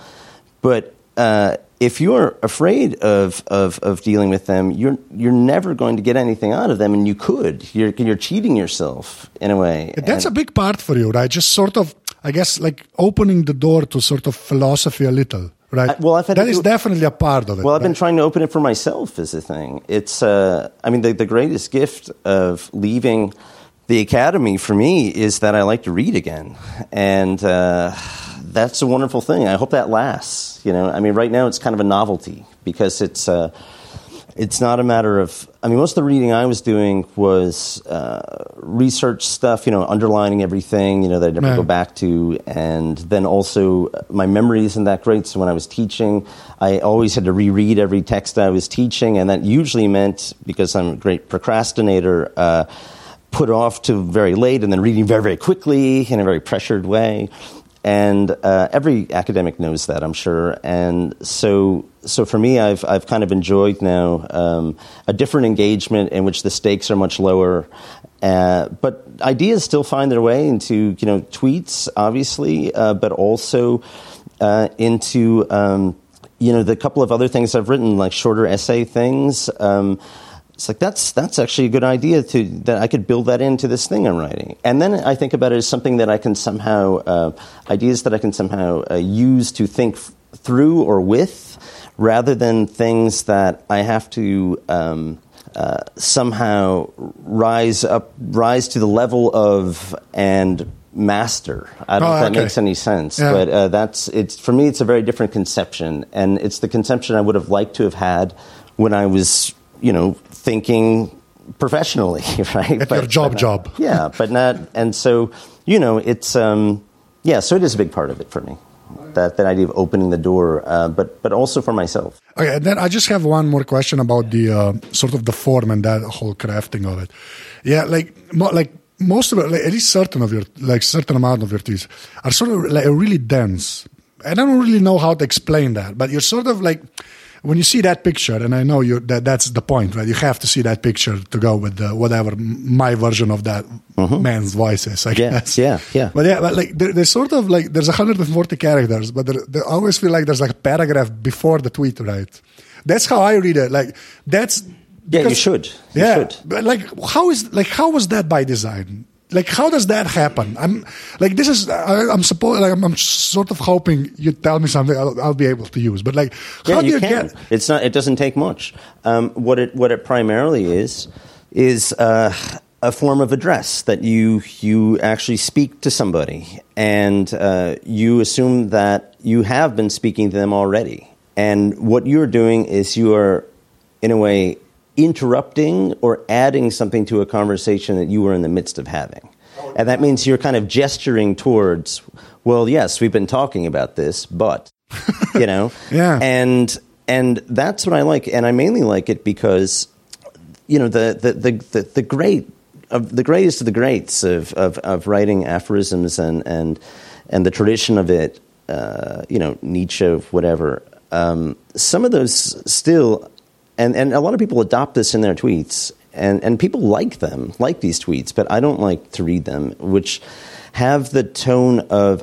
But uh, if you're afraid of, of, of dealing with them, you're, you're never going to get anything out of them, and you could. You're, you're cheating yourself in a way. That's And- a big part for you, right? Just sort of, I guess, like opening the door to sort of philosophy a little, right? I- well, I've had that is do- definitely a part of it. Well, I've been trying to open it for myself as a thing. It's, uh, I mean, the, the greatest gift of leaving the academy for me is that I like to read again, and uh, that's a wonderful thing. I hope that lasts. You know, I mean, right now it's kind of a novelty because it's. Uh, it's not a matter of. I mean, most of the reading I was doing was uh, research stuff. You know, underlining everything. You know that I never Right. go back to, and then also my memory isn't that great. So when I was teaching, I always had to reread every text I was teaching, and that usually meant because I'm a great procrastinator. Uh, put off to very late and then reading very, very quickly in a very pressured way. And uh, every academic knows that, I'm sure. And so, so for me, I've, I've kind of enjoyed now um, a different engagement in which the stakes are much lower. Uh, but ideas still find their way into, you know, tweets, obviously, uh, but also uh, into, um, you know, the couple of other things I've written, like shorter essay things. Um, it's like that's that's actually a good idea to that I could build that into this thing I'm writing, and then I think about it as something that I can somehow uh, ideas that I can somehow uh, use to think f- through or with, rather than things that I have to. Um, uh, somehow rise up, rise to the level of and master. I don't know Oh, if that okay. makes any sense, Yeah. but uh, that's it's for me. It's a very different conception, and it's the conception I would have liked to have had when I was, you know, thinking professionally, right? At your job but, job. yeah, but not. And so, you know, it's um, yeah. So it is a big part of it for me. That that idea of opening the door, uh, but but also for myself. Okay, and then I just have one more question about the uh, sort of the form and that whole crafting of it. Yeah, like mo- like most of it, like at least certain of your like certain amount of your tweets are sort of like really dense. And I don't really know how to explain that, but you're sort of like when you see that picture, and I know you that that's the point, right? You have to see that picture to go with the, whatever my version of that mm-hmm. man's voice is. I Yeah, guess. yeah, yeah. But yeah, but like there, there's sort of like there's 140 characters, but there, there always feel like there's like a paragraph before the tweet, right? That's how I read it. Like that's Yeah, you should. You yeah, should. but like how is like how was that by design? Like how does that happen? I'm like this is I, I'm supposed like I'm, I'm sort of hoping you tell me something I'll, I'll be able to use. But like how Yeah, do you, you, get? It's not. It doesn't take much. Um, what it what it primarily is is uh, a form of address that you you actually speak to somebody, and uh, you assume that you have been speaking to them already. And what you're doing is you are, in a way, interrupting or adding something to a conversation that you were in the midst of having. And that means you're kind of gesturing towards, well, yes, we've been talking about this, but, you know? Yeah. And, and that's what I like. And I mainly like it because, you know, the, the, the, the, the great, of the greatest of the greats of, of, of writing aphorisms and, and, and the tradition of it, uh, you know, Nietzsche, whatever, um, some of those still, and, and a lot of people adopt this in their tweets, and, and people like them, like these tweets, but I don't like to read them, which have the tone of,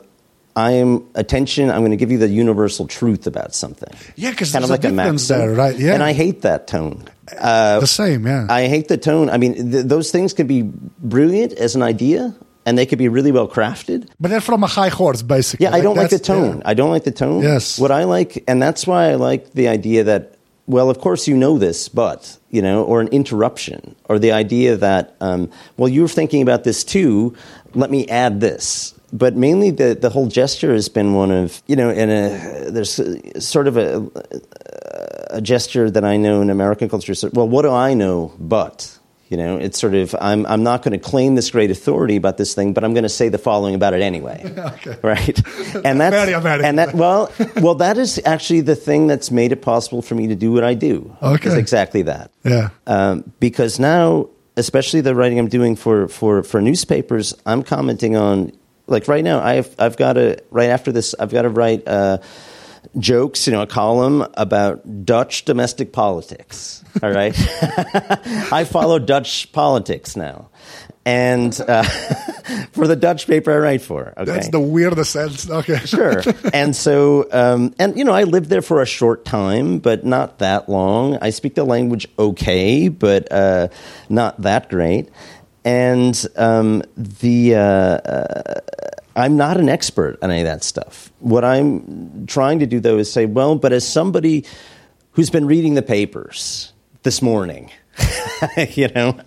I am attention. I'm going to give you the universal truth about something. Yeah, 'cause kind of like a maxim. there, right? Yeah. and I hate that tone. Uh, the same, yeah. I hate the tone. I mean, th- those things could be brilliant as an idea, and they could be really well crafted. but they're from a high horse, basically. Yeah, I don't like the tone. yeah. I don't like the tone. Yes. What I like, and that's why I like the idea that, well, of course you know this, but, you know, or an interruption, or the idea that, um, well, you're thinking about this too, let me add this. But mainly the, the whole gesture has been one of, you know, in a, there's a, sort of a, a gesture that I know in American culture. So, well, what do I know but? You know, it's sort of, I'm, I'm not going to claim this great authority about this thing, but I'm going to say the following about it anyway. Okay. Right? And that's, American. and that, well, well, that is actually the thing that's made it possible for me to do what I do. Okay. Is exactly that. Yeah. Um, because now, especially the writing I'm doing for, for, for newspapers, I'm commenting on, like right now, I've, I've got to, right after this, I've got to write uh, jokes, you know, a column about Dutch domestic politics. All right. I follow Dutch politics now. And uh, for the Dutch paper I write for. Okay. That's the weirdest sense. Okay. Sure. and so, um, and you know, I lived there for a short time, but not that long. I speak the language okay, but uh, not that great. And um, the uh, uh, I'm not an expert on any of that stuff. What I'm trying to do, though, is say, well, but as somebody who's been reading the papers this morning, you know,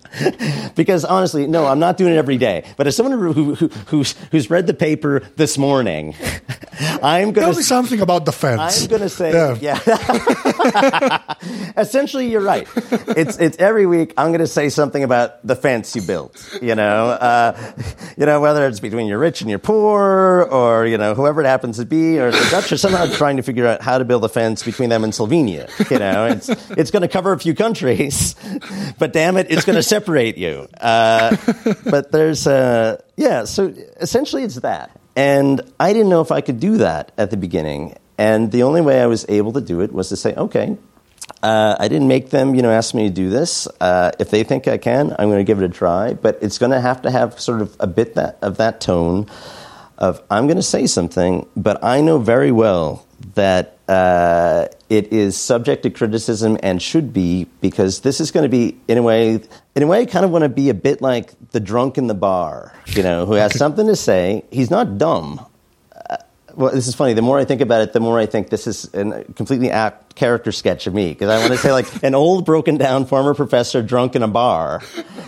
because honestly, no, I'm not doing it every day. But as someone who, who, who's who's read the paper this morning, I'm going Tell to me something about the fence. I'm going to say, Yeah. yeah. Essentially, you're right. It's it's every week. I'm going to say something about the fence you built. You know, uh, you know whether it's between your rich and your poor, or you know whoever it happens to be, or the Dutch are somehow trying to figure out how to build a fence between them and Slovenia. You know, it's it's going to cover a few countries, but damn it, it's going to separate you. Uh, but there's uh, yeah. So essentially, it's that. And I didn't know if I could do that at the beginning. And the only way I was able to do it was to say, okay, uh, I didn't make them, you know, ask me to do this. Uh, if they think I can, I'm going to give it a try. But it's going to have to have sort of a bit that, of that tone of I'm going to say something, but I know very well that uh, it is subject to criticism and should be because this is going to be in a way, in a way, I kind of want to be a bit like the drunk in the bar, you know, who has something to say. He's not dumb. Uh, well, this is funny. The more I think about it, the more I think this is a completely apt character sketch of me because I want to say like an old, broken down former professor drunk in a bar,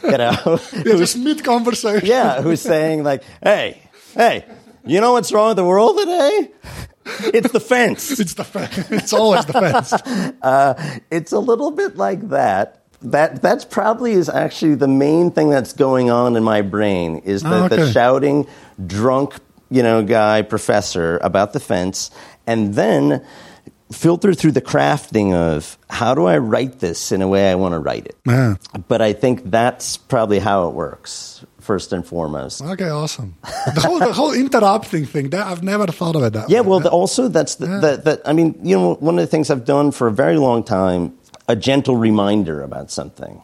you know, Yeah, just mid conversation. yeah, who's saying like, "Hey, hey, you know what's wrong with the world today? It's the fence." It's the fence. It's always the fence. Uh, it's a little bit like that. That that's probably is actually the main thing that's going on in my brain is the, Oh, the shouting drunk, you know, guy professor about the fence, and then filter through the crafting of how do I write this in a way I want to write it. Yeah. But I think that's probably how it works first and foremost. Okay, awesome. The whole the whole interrupting thing. That I've never thought of it that Yeah, way. well, the, also that's the, that, that. I mean, you know, one of the things I've done for a very long time, a gentle reminder about something.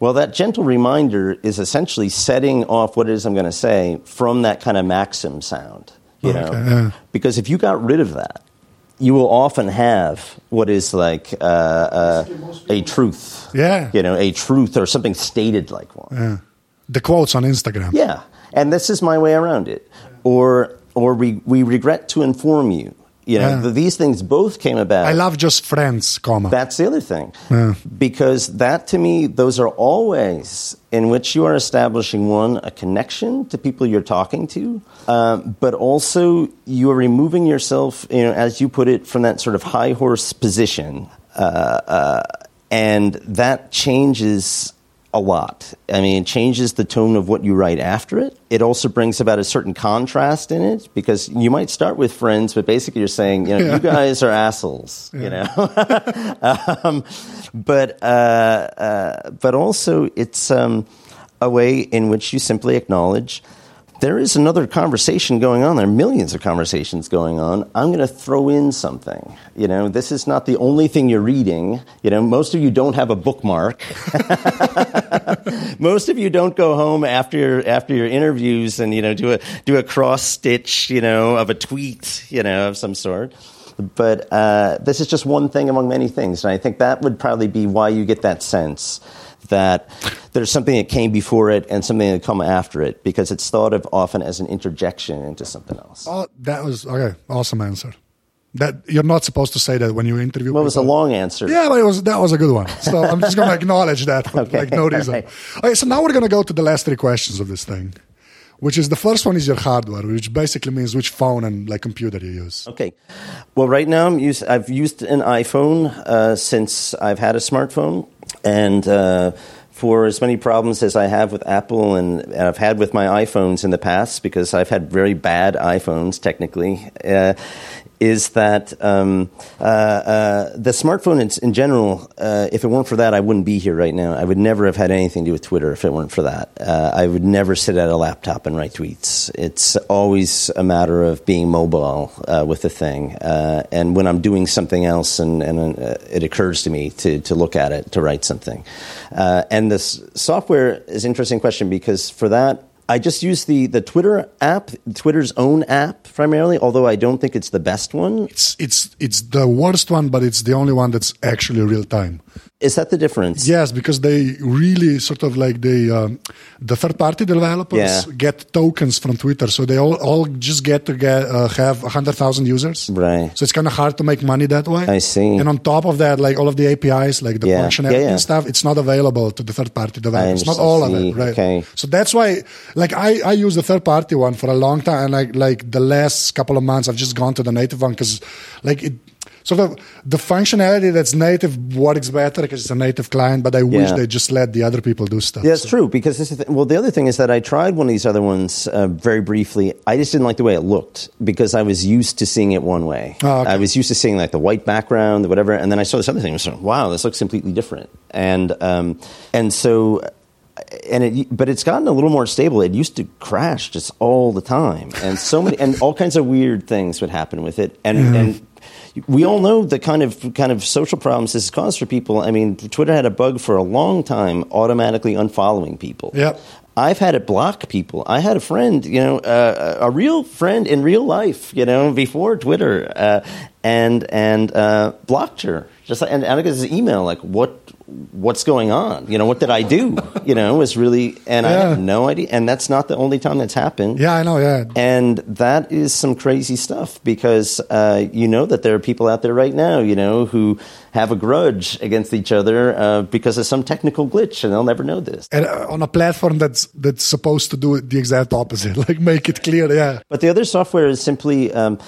Well, that gentle reminder is essentially setting off what it is I'm going to say from that kind of maxim sound. You know, Okay, yeah. because if you got rid of that, you will often have what is like uh, uh, a truth. Yeah. you know, a truth or something stated like one. Yeah. The quotes on Instagram. Yeah, and this is my way around it. Or, or we, we regret to inform you. You know, Yeah. th- these things both came about. I love just friends, comma. That's the other thing. Yeah. Because that to me, those are all ways in which you are establishing one, a connection to people you're talking to, um, but also you are removing yourself, you know, as you put it, from that sort of high horse position. Uh, uh, and that changes a lot. I mean, it changes the tone of what you write after it. It also brings about a certain contrast in it because you might start with friends, but basically you're saying, you know, you guys are assholes, you know. um, but uh, uh, but also it's um, a way in which you simply acknowledge there is another conversation going on. There are millions of conversations going on. I'm going to throw in something. You know, this is not the only thing you're reading. You know, most of you don't have a bookmark. most of you don't go home after your after your interviews and you know do a do a cross stitch you know of a tweet you know of some sort. But uh, this is just one thing among many things, and I think that would probably be why you get that sense that there's something that came before it and something that come after it, because it's thought of often as an interjection into something else. Oh, that was okay. Awesome answer. That you're not supposed to say that when you interview. Well, it was a long answer. Yeah, but it was that was a good one. So I'm just going to acknowledge that for Okay, like no reason. alright. Okay, so now we're going to go to the last three questions of this thing, which is the first one is your hardware, which basically means which phone and like computer you use. Okay. Well, right now I'm use, I've used an iPhone uh, since I've had a smartphone, and uh, for as many problems as I have with Apple and, and I've had with my iPhones in the past, because I've had very bad iPhones technically. Uh, is that um, uh, uh, the smartphone in, in general? Uh, if it weren't for that, I wouldn't be here right now. I would never have had anything to do with Twitter if it weren't for that. Uh, I would never sit at a laptop and write tweets. It's always a matter of being mobile uh, with the thing. Uh, and when I'm doing something else and, and it occurs to me to, to look at it, to write something. And this software is an interesting question because for that, I just use the, the Twitter app, Twitter's own app primarily, although I don't think it's the best one. It's it's it's the worst one, but it's the only one that's actually real time. Is that the difference? Yes, because they really sort of like they um, the third party developers Yeah. get tokens from Twitter, so they all, all just get to get uh, have hundred thousand users. Right. So it's kind of hard to make money that way. I see. And on top of that, like all of the APIs, like the Yeah. functionality Yeah, yeah. and stuff, it's not available to the third party developers. Not all of it, right? okay. So that's why, like, I, I use the third party one for a long time, and like like the last couple of months, I've just gone to the native one because, like, it sort of the functionality that's native works better because it's a native client. But I wish Yeah. they just let the other people do stuff. Yeah, it's So- true because this is the, well. The other thing is that I tried one of these other ones uh, very briefly. I just didn't like the way it looked because I was used to seeing it one way. Oh, okay. I was used to seeing like the white background, whatever, and then I saw this other thing. I was like, wow, this looks completely different. And um, and so. And it, but it's gotten a little more stable. It used to crash just all the time, and so many, and all kinds of weird things would happen with it. And and we all know the kind of kind of social problems this has caused for people. I mean, Twitter had a bug for a long time, automatically unfollowing people. Yep. I've had it block people. I had a friend, you know, uh, a real friend in real life, you know, before Twitter, uh, and and uh, blocked her. Just like, and, and I got this email like, what what's going on? You know, what did I do? You know, was really, and I Yeah. had no idea. And that's not the only time that's happened. Yeah, I know. Yeah. And that is some crazy stuff because uh, you know that there are people out there right now, you know, who have a grudge against each other uh, because of some technical glitch, and they'll never know this. And uh, on a platform that's that's supposed to do the exact opposite, like make it clear. Yeah. But the other software is simply. Um,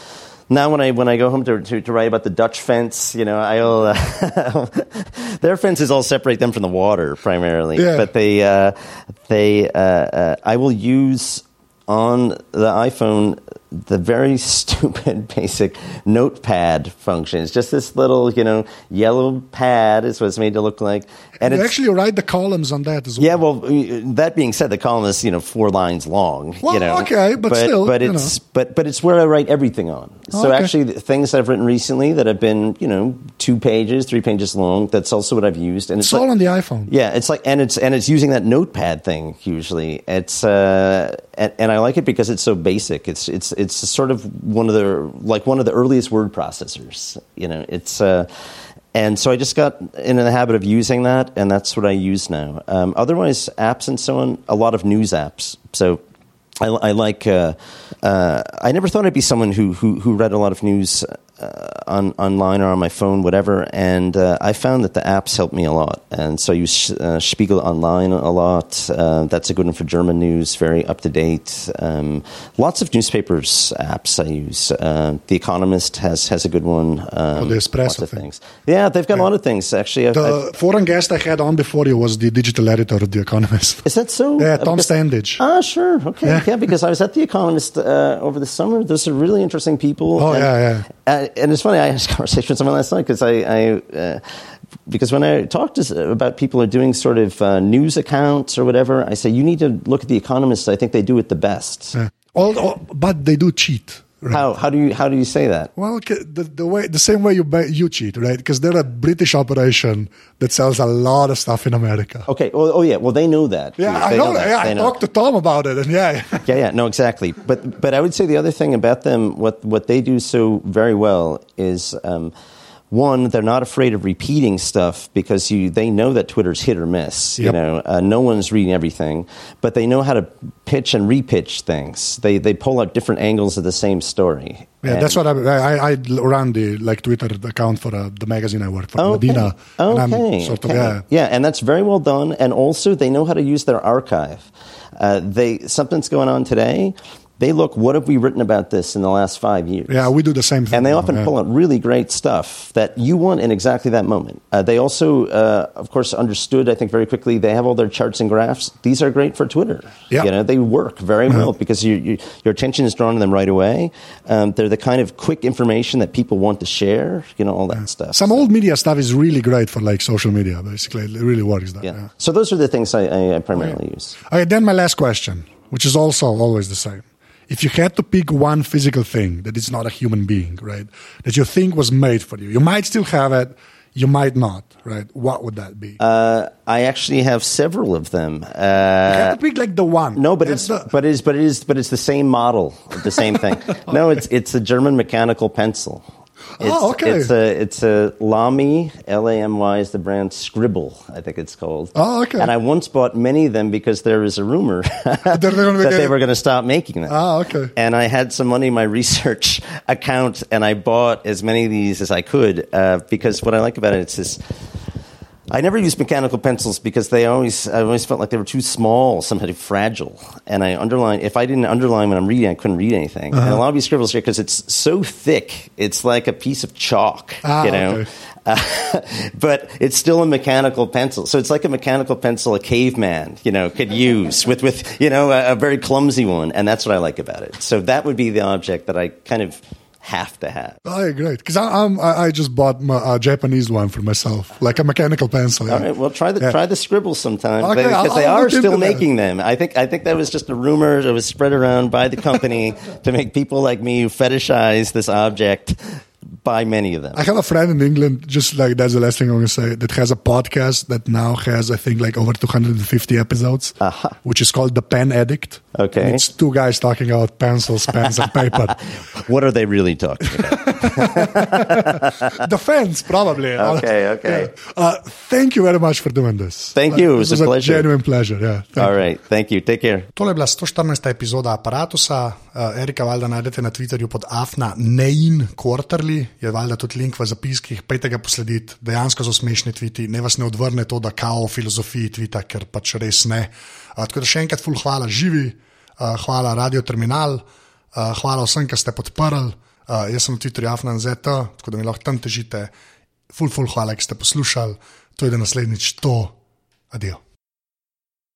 now, when I when I go home to, to, to write about the Dutch fence, you know, I'll uh, their fences all separate them from the water primarily. Yeah. But they uh, they uh, uh, I will use on the iPhone the very stupid basic notepad function. It's just this little you know yellow pad is what it's made to look like, and you it's actually write the columns on that as well. yeah, well, that being said, the column is you know four lines long. Well, you know, okay, but still, but you it's but but it's where I write everything on. So Okay. actually, the things that I've written recently that have been you know two pages, three pages long. That's also what I've used, and It's it's, all like, on the iPhone. yeah, it's like and it's and it's using that notepad thing usually. It's uh and, and I like it because it's so basic. It's it's it's sort of one of the like one of the earliest word processors. You know, it's uh and so I just got in the habit of using that, and that's what I use now. Um, otherwise, apps and so on, a lot of news apps. So I, I like. Uh, uh, I never thought I'd be someone who who, who read a lot of news uh, on online or on my phone, whatever. And uh, I found that the apps help me a lot. And so I use uh, Spiegel Online a lot. Uh, that's a good one for German news, very up to date. Um, lots of newspapers apps I use. Uh, the Economist has has a good one. Um, Oh, the Espresso of thing. things. Yeah, they've got a lot of things actually. I've, I've- The foreign guest I had on before you was the digital editor of The Economist. is that so? Yeah, Tom because- Standage. Ah, sure. Okay. Yeah. Yeah, because I was at The Economist uh, over the summer. There's some really interesting people. Oh, and, yeah, yeah. Uh, and it's funny, I had this conversation with someone last night because I, I uh, because when I talk to about people who are doing sort of uh, news accounts or whatever, I say you need to look at The Economist. I think they do it the best. All, all- but they do cheat. Right? How how do you how do you say that? Well, the, the way the same way you buy, you cheat, right? Because they're a British operation that sells a lot of stuff in America. Okay. Oh, oh yeah. Well, they know that. Yeah. I They know. that. Yeah, They I know. talked to Tom about it, and yeah, Yeah, yeah, no, exactly. But but I would say the other thing about them, what what they do so very well is. Um, one, they're not afraid of repeating stuff because you they know that Twitter's hit or miss. You know, uh, no one's reading everything, but they know how to pitch and repitch things. They they pull out different angles of the same story. yeah. And- That's what I, I, I run the like Twitter account for uh, the magazine I work for, Okay. Medina. And I'm Okay. sort of okay. yeah. Yeah, and that's very well done. And also, they know how to use their archive. Uh, they something's going on today. They look. What have we written about this in the last five years? Yeah, we do the same thing. And they often yeah. pull out really great stuff that you want in exactly that moment. Uh, they also, uh, of course, understood, I think, very quickly, they have all their charts and graphs. These are great for Twitter. Yeah. You know, they work very well because you, you, your attention is drawn to them right away. Um, they're the kind of quick information that people want to share, you know, all that stuff. Some old media stuff is really great for like social media. Basically, it really works. That, yeah. yeah. So those are the things I, I, I primarily use. Okay, then my last question, which is also always the same. If you had to pick one physical thing that is not a human being, right, that you think was made for you, you might still have it, You might not, right? What would that be? Uh, I actually have several of them. Uh, you have to pick like the one. No, but That's it's the- but it is but it is but it's the same model, the same thing. No, it's it's a German mechanical pencil. It's, Oh, okay. It's a it's a Lamy L A M Y is the brand Scribble, I think it's called. Oh, okay. And I once bought many of them because there was a rumor that they were going to stop making them. Ah, okay. And I had some money in my research account, and I bought as many of these as I could uh, because what I like about it, it is this. I never used mechanical pencils because they always I always felt like they were too small, somehow fragile. And I underline if I didn't underline when I'm reading, I couldn't read anything. Uh-huh. And a lot of these scribbles here because it's so thick, it's like a piece of chalk, Ah, you know. okay. Uh, but it's still a mechanical pencil, so it's like a mechanical pencil a caveman, you know, could use with with you know a, a very clumsy one, and that's what I like about it. So that would be the object that I kind of have to have. Oh, great. Because I'm, I, I just bought my, a Japanese one for myself, like a mechanical pencil. yeah. All right, well, try the Yeah. try the scribble sometime Okay, because I'll- they I'll are still that. making them. I think I think that was just a rumor that was spread around by the company to make people like me who fetishize this object buy many of them. I have a friend in England, just like that's the last thing I'm going to say, that has a podcast that now has, I think, like over 250 episodes, which is called The Pen Addict. Okay. And it's two guys talking about pencils, pens, and paper. What are they really talking about? Defense, probably. Okay, okay. Yeah. Uh, thank you very much for doing this. Thank you, it was This a pleasure. genuine pleasure. Yeah. Thank All you. right, thank you. Take care. Tole je bila 114. epizoda Aparatusa. Uh, Erika Valda najdete na Twitterju pod afna Nein Quarterly, je valjda tudi link v zapiskih, pejte ga poslediti, dejansko so smešni tviti, ne vas ne odvrne to, da kao o filozofiji tvita, ker pač res ne. Uh, tako da še enkrat ful hvala živi, uh, hvala Radio Terminal, uh, hvala vsem, ki ste podprli. Uh, jaz sem na Twitterju afna.zet, tako da mi lahko tam težite. Ful, ful hvala, ki ste poslušali, to je da naslednjič to. Adijo.